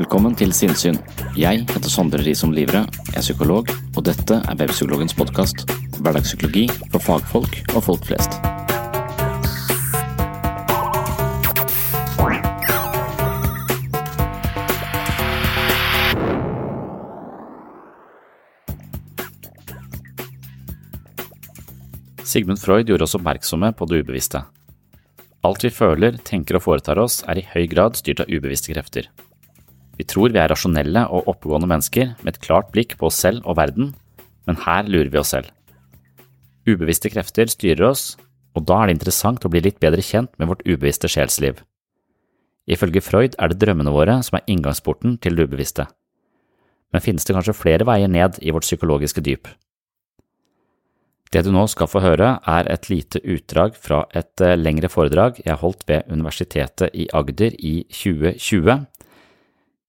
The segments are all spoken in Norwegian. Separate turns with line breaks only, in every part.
Velkommen til Sinnsyn. Jeg heter Sondre Risom Livre, jeg er psykolog, og dette er Webpsykologens podkast. Hverdagspsykologi for fagfolk og folk flest. Sigmund Freud gjorde oss oppmerksomme på det ubevisste. Alt vi føler, tenker og foretar oss, er i høy grad styrt av ubevisste krefter. Vi tror vi er rasjonelle og oppegående mennesker med et klart blikk på oss selv og verden, men her lurer vi oss selv. Ubevisste krefter styrer oss, og da er det interessant å bli litt bedre kjent med vårt ubevisste sjelsliv. Ifølge Freud er det drømmene våre som er inngangsporten til det ubevisste. Men finnes det kanskje flere veier ned i vårt psykologiske dyp? Det du nå skal få høre, er et lite utdrag fra et eh, lengre foredrag jeg holdt ved Universitetet i Agder i 2020.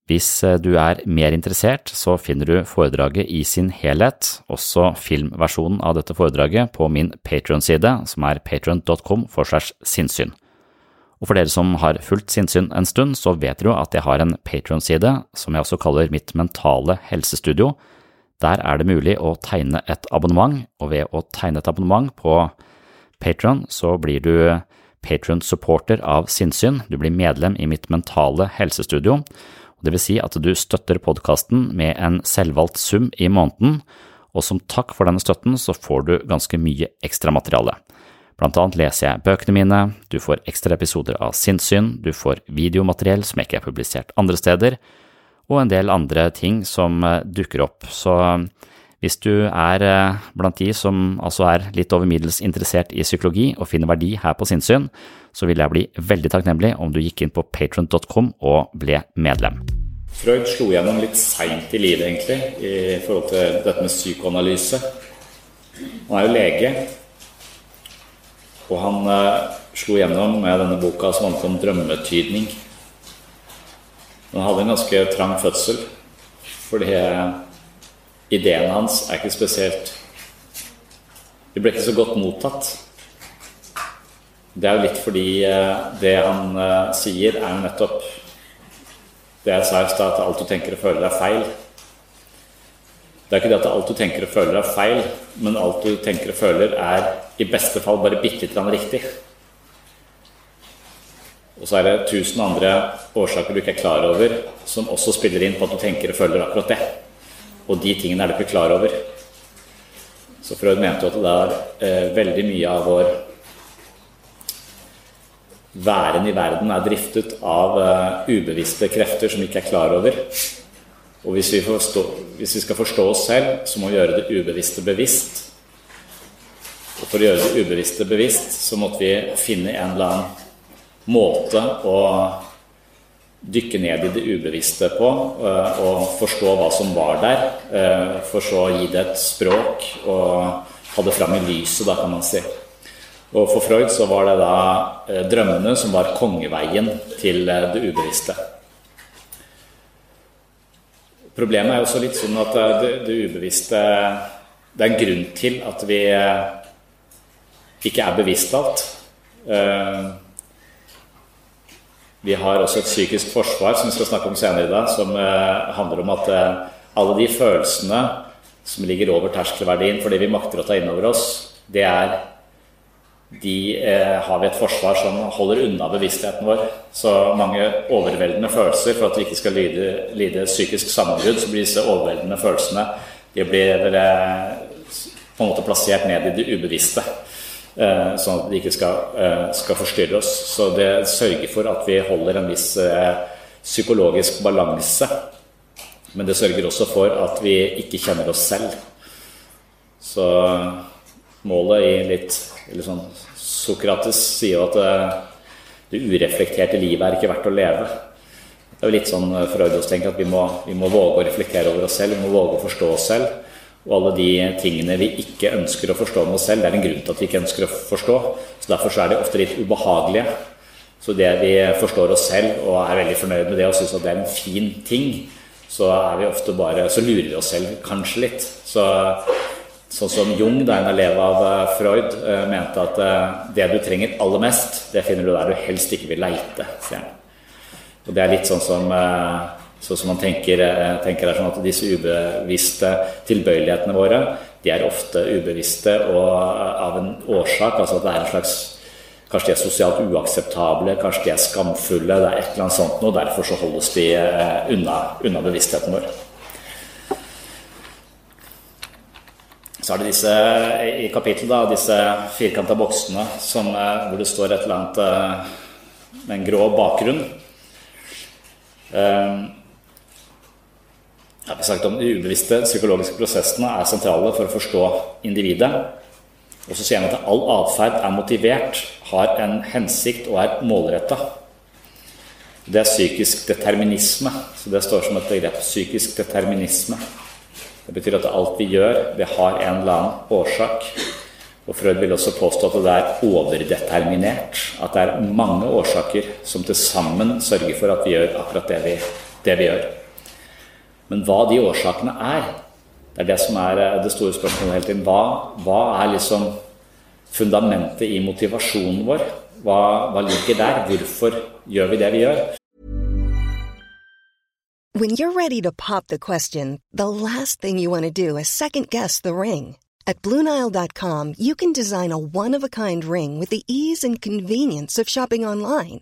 Hvis eh, du er mer interessert, så finner du foredraget i sin helhet, også filmversjonen av dette foredraget, på min Patron-side, som er patron.com for segs sinnssyn. Og for dere som har fulgt sinnssyn en stund, så vet dere jo at jeg har en Patron-side, som jeg også kaller mitt mentale helsestudio, der er det mulig å tegne et abonnement, og ved å tegne et abonnement på Patron, så blir du Patron-supporter av sinnssyn, du blir medlem i mitt mentale helsestudio, det vil si at du støtter podkasten med en selvvalgt sum i måneden, og som takk for denne støtten så får du ganske mye ekstramateriale. Blant annet leser jeg bøkene mine, du får ekstra episoder av sinnssyn, du får videomateriell som ikke er publisert andre steder, og en del andre ting som eh, dukker opp. Så eh, hvis du er eh, blant de som altså er litt over middels interessert i psykologi og finner verdi her på sinnssyn, så vil jeg bli veldig takknemlig om du gikk inn på patron.com og ble medlem.
Freud slo gjennom litt seint i livet, egentlig, i forhold til dette med psykoanalyse. Han er jo lege, og han slo gjennom med denne boka som handlet om drømmetydning. Han hadde en ganske trang fødsel, fordi ideene hans er ikke spesielt De ble ikke så godt mottatt. Det er jo litt fordi eh, det han eh, sier, er jo nettopp det jeg sa i stad, at alt du tenker og føler, er feil. Det er ikke det at alt du tenker og føler, er feil, men alt du tenker og føler, er i beste fall bare bitte litt riktig. Og så er det tusen andre årsaker du ikke er klar over, som også spiller inn på at du tenker og føler akkurat det. Og de tingene er du ikke klar over. Så Freud mente jo at det er eh, veldig mye av vår væren i verden er driftet av uh, ubevisste krefter som ikke er klar over. Og hvis vi, forstå, hvis vi skal forstå oss selv, så må vi gjøre det ubevisste bevisst. Og for å gjøre det ubevisste bevisst, så måtte vi finne en eller annen måte å dykke ned i det ubevisste på eh, og forstå hva som var der. Eh, for så å gi det et språk og ha det fram i lyset, da, kan man si. Og for Freud så var det da eh, drømmene som var kongeveien til det ubevisste. Problemet er jo også litt sånn at det, det ubevisste Det er en grunn til at vi ikke er bevisst alt. Vi har også et psykisk forsvar som vi skal snakke om senere i dag, som eh, handler om at eh, alle de følelsene som ligger over terskelverdien for det vi makter å ta inn over oss, det er de eh, har vi et forsvar som holder unna bevisstheten vår. Så mange overveldende følelser for at vi ikke skal lide, lide psykisk sammenbrudd, så blir disse overveldende følelsene de blir eh, på en måte plassert ned i det ubevisste. Eh, sånn at de ikke skal, eh, skal, forstyrre oss. Så det sørger for at vi holder en viss eh, psykologisk balanse. Men det sørger også for at vi ikke kjenner oss selv. Så målet i litt eller sånn Sokrates sier jo at det ureflekterte livet er ikke verdt å leve. Det er jo litt sånn Freudos tenker at vi må, vi må våge å reflektere over oss selv, vi må våge å forstå oss selv. Og alle de tingene vi ikke ønsker å forstå med oss selv, det er en grunn til at vi ikke ønsker å forstå. Så Derfor så er de ofte litt ubehagelige. Så det vi forstår oss selv og er veldig fornøyd med det og syns at det er en fin ting, så er vi ofte bare, så lurer vi oss selv kanskje litt. Så, sånn som Jung, da en elev av eh, Freud, eh, mente at eh, det du trenger aller mest, det finner du der du helst ikke vil leite. Og det er litt sånn som så som man tenker, eh, tenker er sånn at Disse ubevisste tilbøyelighetene våre de er ofte ubevisste og eh, av en årsak. altså at det er en slags Kanskje de er sosialt uakseptable, kanskje de er skamfulle. det er et eller annet sånt noe, Derfor så holdes de eh, unna, unna bevisstheten vår. Så er det disse i kapittelet da, disse firkanta boksene som, hvor det står et eller annet med en grå bakgrunn. Um, jeg vi sagt om De ubevisste psykologiske prosessene er sentrale for å forstå individet. Og så sier han at all atferd er motivert, har en hensikt og er målretta. Det er psykisk determinisme. så Det står som et begrep. Psykisk determinisme. Det betyr at alt vi gjør, det har en eller annen årsak. Og Freud vil også påstå at det er overdeterminert. At det er mange årsaker som til sammen sørger for at vi gjør akkurat det vi, det vi gjør. Men hva de årsakene er, det er det som er eh, det store spørsmålet hele tiden. Hva, hva er liksom fundamentet i motivasjonen vår? Hva, hva ligger der? Hvorfor gjør vi det vi gjør?
When you're ready to pop the question, the last thing you want to do is second guess the ring. At BlueNile.com you can design a one-of-a-kind ring with the ease and convenience of shopping online.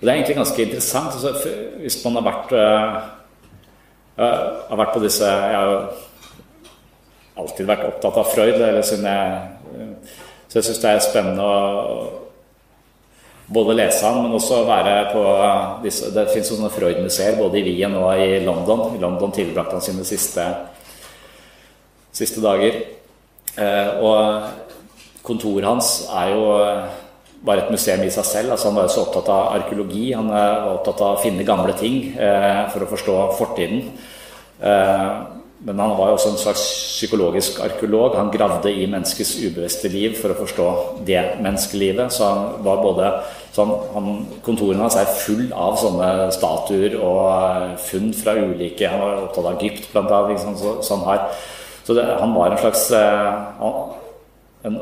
Det er egentlig ganske interessant. Altså, hvis man har vært, uh, har vært på disse Jeg har jo alltid vært opptatt av Freud. Eller siden jeg, så jeg syns det er spennende å, både lese han, men også være på disse Det fins sånne Freud-museer både i Wien og i London. I London tilbrakte han sine siste, siste dager. Eh, og kontoret hans er jo bare et museum i seg selv. Altså han var så opptatt av arkeologi. Han var opptatt av å finne gamle ting eh, for å forstå fortiden. Eh, men han var jo også en slags psykologisk arkeolog. Han gravde i menneskets ubevisste liv for å forstå det menneskelivet. Så han var både sånn, han, Kontorene hans er full av sånne statuer og eh, funn fra ulike Han var opptatt av Egypt, blant annet. Liksom, så, så, han, har, så det, han var en slags en,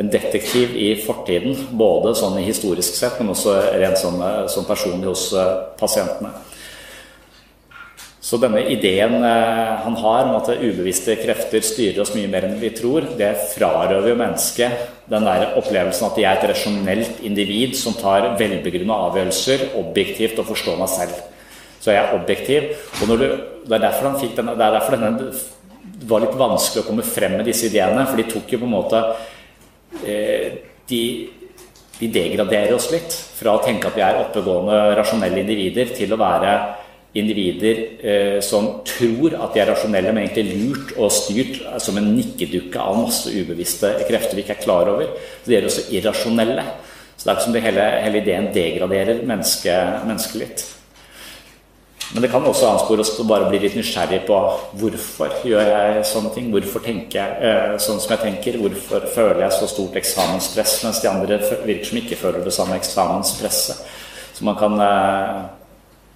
en detektiv i fortiden, både sånn historisk sett, men også rent sånn, sånn personlig hos pasientene. Så denne ideen eh, han har om at ubevisste krefter styrer oss mye mer enn vi tror, det frarøver jo mennesket den der opplevelsen at de er et rasjonelt individ som tar velbegrunna avgjørelser objektivt og forstår meg selv. Så jeg er objektiv. og du, Det er derfor han fikk denne, det er derfor denne, det var litt vanskelig å komme frem med disse ideene, for de tok jo på en måte eh, de, de degraderer oss litt fra å tenke at vi er oppegående, rasjonelle individer, til å være individer eh, som tror at de er rasjonelle, men egentlig lurt og styrt eh, som en nikkedukke av masse ubevisste krefter vi ikke er klar over. Så de er også irrasjonelle. Så det er ikke som det hele, hele ideen degraderer mennesket, mennesket litt. Men det kan også anspore oss til å bare bli litt nysgjerrig på hvorfor gjør jeg sånne ting? Hvorfor tenker jeg eh, sånn som jeg tenker? Hvorfor føler jeg så stort eksamenspress, mens de andre virker som ikke føler det samme eksamenspresset? Så man kan eh,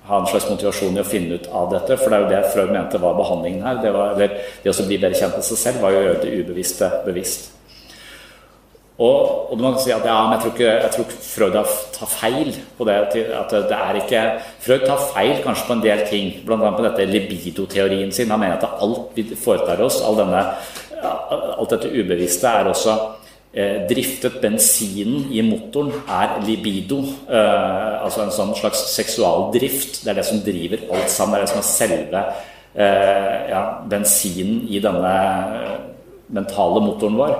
ha en slags motivasjon i å finne ut av dette. For det er jo det Freud mente var behandlingen her. Det, var, eller, det å bli bedre kjent med seg selv var jo å gjøre det ubevisste bevisst. Og, og man kan si at ja, men jeg tror ikke, jeg tror Freud tar feil på det. at det er ikke, Freud tar feil kanskje på en del ting, bl.a. på dette libido-teorien sin. Han mener at alt vi foretar oss, all denne, alt dette ubevisste, er også Eh, driftet bensinen i motoren er libido. Eh, altså en sånn slags seksualdrift. Det er det som driver alt sammen. Det er det som er selve eh, ja, bensinen i denne mentale motoren vår.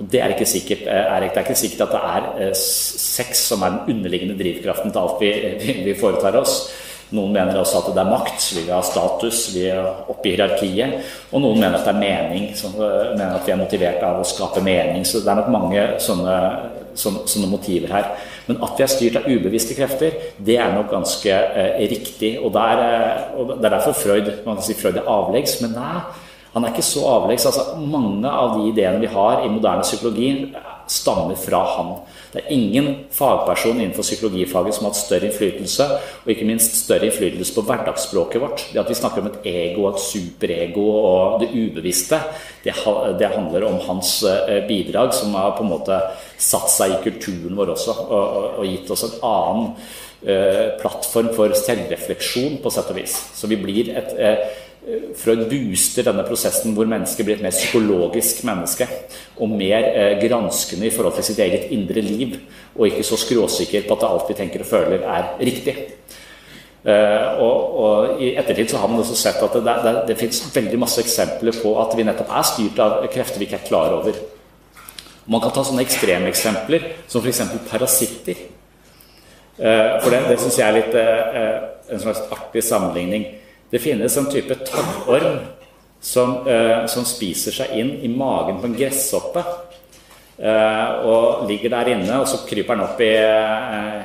Og det er ikke sikkert, er, det er ikke sikkert at det er sex som er den underliggende drivkraften til alt vi, vi foretar oss. Noen mener også at det er makt, vi vil ha status, vi er oppe i hierarkiet. Og noen mener at det er mening, som mener at vi er motivert av å skape mening. Så det er nok mange sånne, sånne, sånne motiver her. Men at vi er styrt av ubevisste krefter, det er nok ganske eh, riktig. Og, der, eh, og, det er derfor Freud man kan si Freud er avleggs. Men nei, han er ikke så avleggs. Altså, mange av de ideene vi har i moderne psykologi, stammer fra han. Det er ingen fagperson innenfor psykologifaget som har hatt større innflytelse, og ikke minst større innflytelse på hverdagsspråket vårt. Det at vi snakker om et ego, et superego og det ubevisste, det, handler om hans eh, bidrag, som har på en måte satt seg i kulturen vår også, og, og, gitt oss en annen uh, plattform for selvrefleksjon, på sett og vis. Så vi blir et uh, Freud booster denne prosessen hvor mennesket blir et mer psykologisk menneske. Og mer eh, granskende i forhold til sitt eget indre liv. Og ikke så skråsikker på at alt vi tenker og føler, er riktig. Eh, og, og, I ettertid så har man også sett at det, det, det fins veldig masse eksempler på at vi nettopp er styrt av krefter vi ikke er klar over. Man kan ta sånne ekstremeksempler som f.eks. parasitter. Eh, for det, det syns jeg er litt eh, eh, en slags artig sammenligning. Det finnes en type taggorm som, eh, som, spiser seg inn i magen på en gresshoppe. Eh, og ligger der inne, og så kryper den opp i, eh,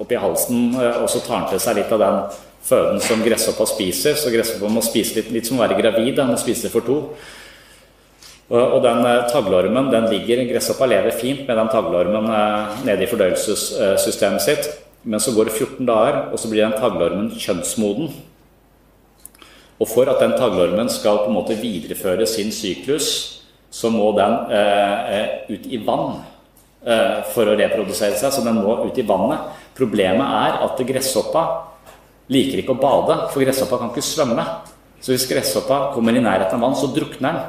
opp i halsen, eh, og så tar den til seg litt av den føden som gresshoppa spiser. Så gresshoppa må spise litt, litt som å være gravid. Den må spise for to. Og, den eh, taglormen den ligger, Gresshoppa lever fint med den taglormen eh, nede i fordøyelsessystemet sitt. Men så går det 14 dager, og så blir den taglormen kjønnsmoden. Og for at den taglormen skal på en måte videreføre sin syklus, så må den eh, eh, ut i vann eh, for å reprodusere seg. Så den må ut i vannet. Problemet er at gresshoppa liker ikke å bade, for gresshoppa kan ikke svømme. Så hvis gresshoppa kommer i nærheten av vann, så drukner den.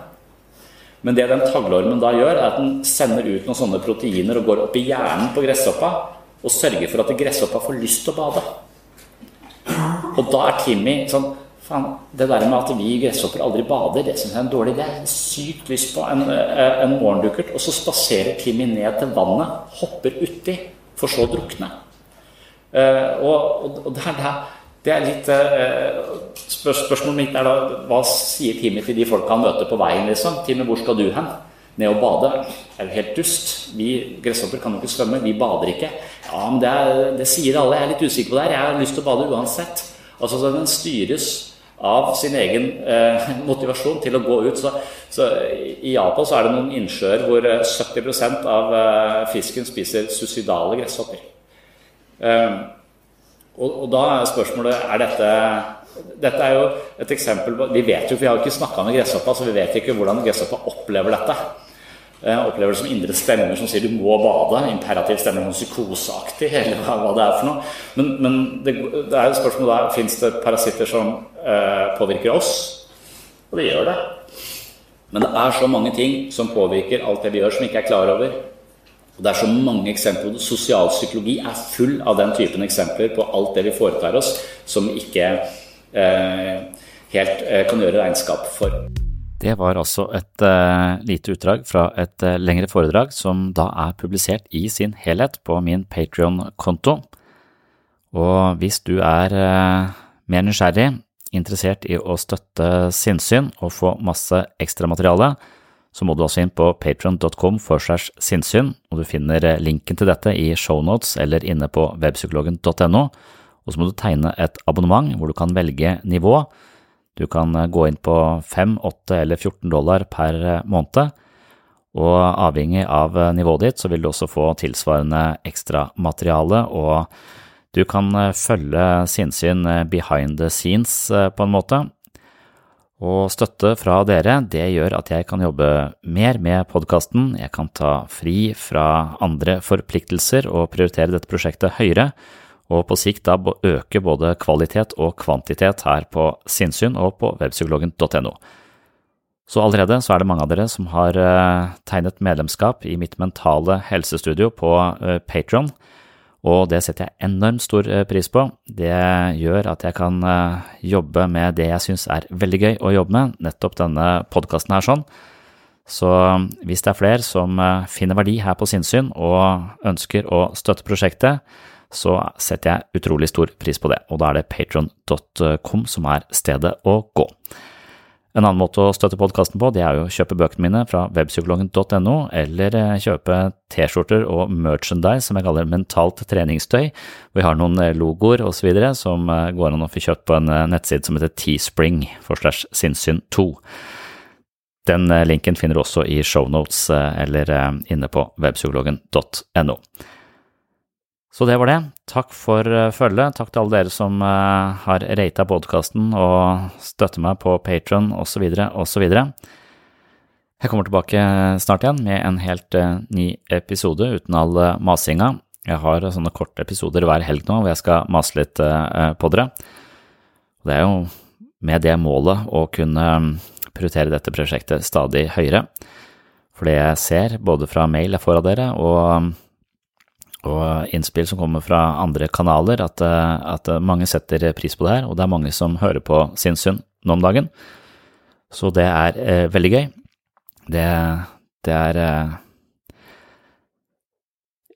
Men det den taglormen da gjør, er at den sender ut noen sånne proteiner og går opp i hjernen på gresshoppa og sørger for at gresshoppa får lyst til å bade. Og da er Timmy sånn Fan, det der med at vi gresshopper aldri bader, det syns jeg er en dårlig idé. Sykt lyst på en, eh, en morgendukkert. Og så spaserer Timmy ned til vannet, hopper uti for så å drukne. Uh, og, og det, er, det, er, litt uh, spør, Spørsmålet mitt er da hva sier Timmy til de folka han møter på veien? liksom? Timmy, hvor skal du hen? Ned og bade? Det er jo helt dust. Vi gresshopper kan jo ikke svømme, vi bader ikke. Ja, men det, er, det sier alle. Jeg er litt usikker på det her. Jeg har lyst til å bade uansett. Altså, Den styres av sin egen eh, motivasjon til å gå ut. Så, så, I Japan så er det noen innsjøer hvor 70 eh, av eh, fisken spiser suicidale gresshopper. Eh, og, og, da er spørsmålet er dette dette er jo et eksempel på, Vi vet jo, vi har jo ikke snakka med gresshoppa, så vi vet ikke hvordan gresshoppa opplever dette. Eh, opplever det som indre stemmer som sier du må bade. Imperativ stemmer, noe psykoseaktig, eller hva, det er for noe. Men, men det, det, er jo spørsmålet der fins det parasitter som eh, påvirker oss? Og det gjør det. Men det er så mange ting som påvirker alt det vi gjør, som vi ikke er klar over. Og det er så mange eksempler. Sosialpsykologi er full av den typen eksempler på alt det vi foretar oss, som vi ikke eh, helt eh, kan gjøre regnskap for.
Det var altså et uh, lite utdrag fra et uh, lengre foredrag som da er publisert i sin helhet på min Patrion-konto. Og hvis du er uh, mer nysgjerrig, interessert i å støtte sinnssyn og få masse ekstramateriale, så må du også inn på patron.com for segs sinnssyn, og du finner linken til dette i shownotes eller inne på webpsykologen.no. Og så må du tegne et abonnement hvor du kan velge nivå du kan eh, gå inn på 5, 8 eller 14 dollar per eh, måned, og avhengig av eh, nivået ditt så vil du også få tilsvarende ekstramateriale, og du kan følge sinnssyn behind the scenes på en måte. Og støtte fra dere, det gjør at jeg kan jobbe mer med podkasten, jeg kan ta fri fra andre forpliktelser og prioritere dette prosjektet høyere, og på sikt da øke både kvalitet og kvantitet her på sinnssyn og på webpsykologen.no. Så allerede så er det mange av dere som har eh, tegnet medlemskap i mitt mentale helsestudio på uh, Patron, og det setter jeg enormt stor eh, pris på. Det gjør at jeg kan jobbe med det jeg syns er veldig gøy å jobbe med, nettopp denne podkasten her sånn. Så hvis det er flere som finner verdi her på sinnssyn og ønsker å støtte prosjektet, så setter jeg utrolig stor pris på det, og da er det patron.com som er stedet å gå. En annen måte å støtte podkasten på, det er jo å kjøpe bøkene mine fra webpsykologen.no, eller eh, kjøpe T-skjorter og merchandise som jeg kaller mentalt treningstøy. Vi har noen eh, logoer osv. som eh, går an å få kjøpt på en nettside som heter Teespring for slash sinnssyn2. Den linken finner du også i shownotes eller inne på webpsykologen.no. Så det var det. Takk for uh, følget. Takk til alle dere som uh, har rata podkasten og støtter meg på Patron osv. osv. Jeg kommer tilbake snart igjen med en helt ny episode uten all masinga. Jeg har sånne korte episoder hver helg nå hvor jeg skal mase litt på dere. Det er jo med det målet å kunne prioritere dette prosjektet stadig høyere. For det jeg ser, både fra mail jeg får av dere, og og innspill som kommer fra andre kanaler, at, eh, at, mange setter pris på det her, og det er mange som hører på Sinnsyn nå om dagen. Så det er eh, veldig gøy. Det, det er eh,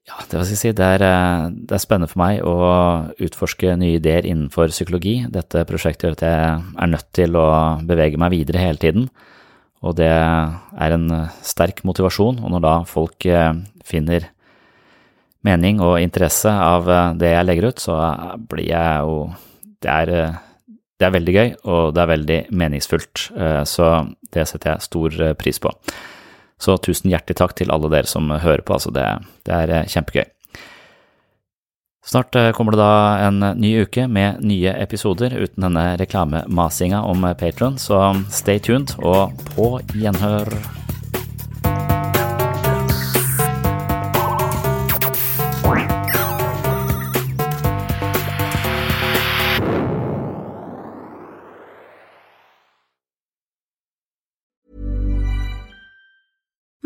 Ja, det, si, det, er, eh, det er spennende for meg å utforske nye ideer innenfor psykologi. Dette prosjektet gjør at jeg er nødt til å bevege meg videre hele tiden. Og det er en sterk motivasjon, og når da folk eh, finner mening og interesse av eh, det jeg legger ut, så blir jeg jo det er, eh, det er veldig gøy, og det er veldig meningsfullt, eh, så det setter jeg stor pris på. Så tusen hjertelig takk til alle dere som hører på, altså det, det er kjempegøy. Snart kommer det da en ny uke med nye episoder uten denne reklamemasinga om Patron, så stay tuned og på gjenhør.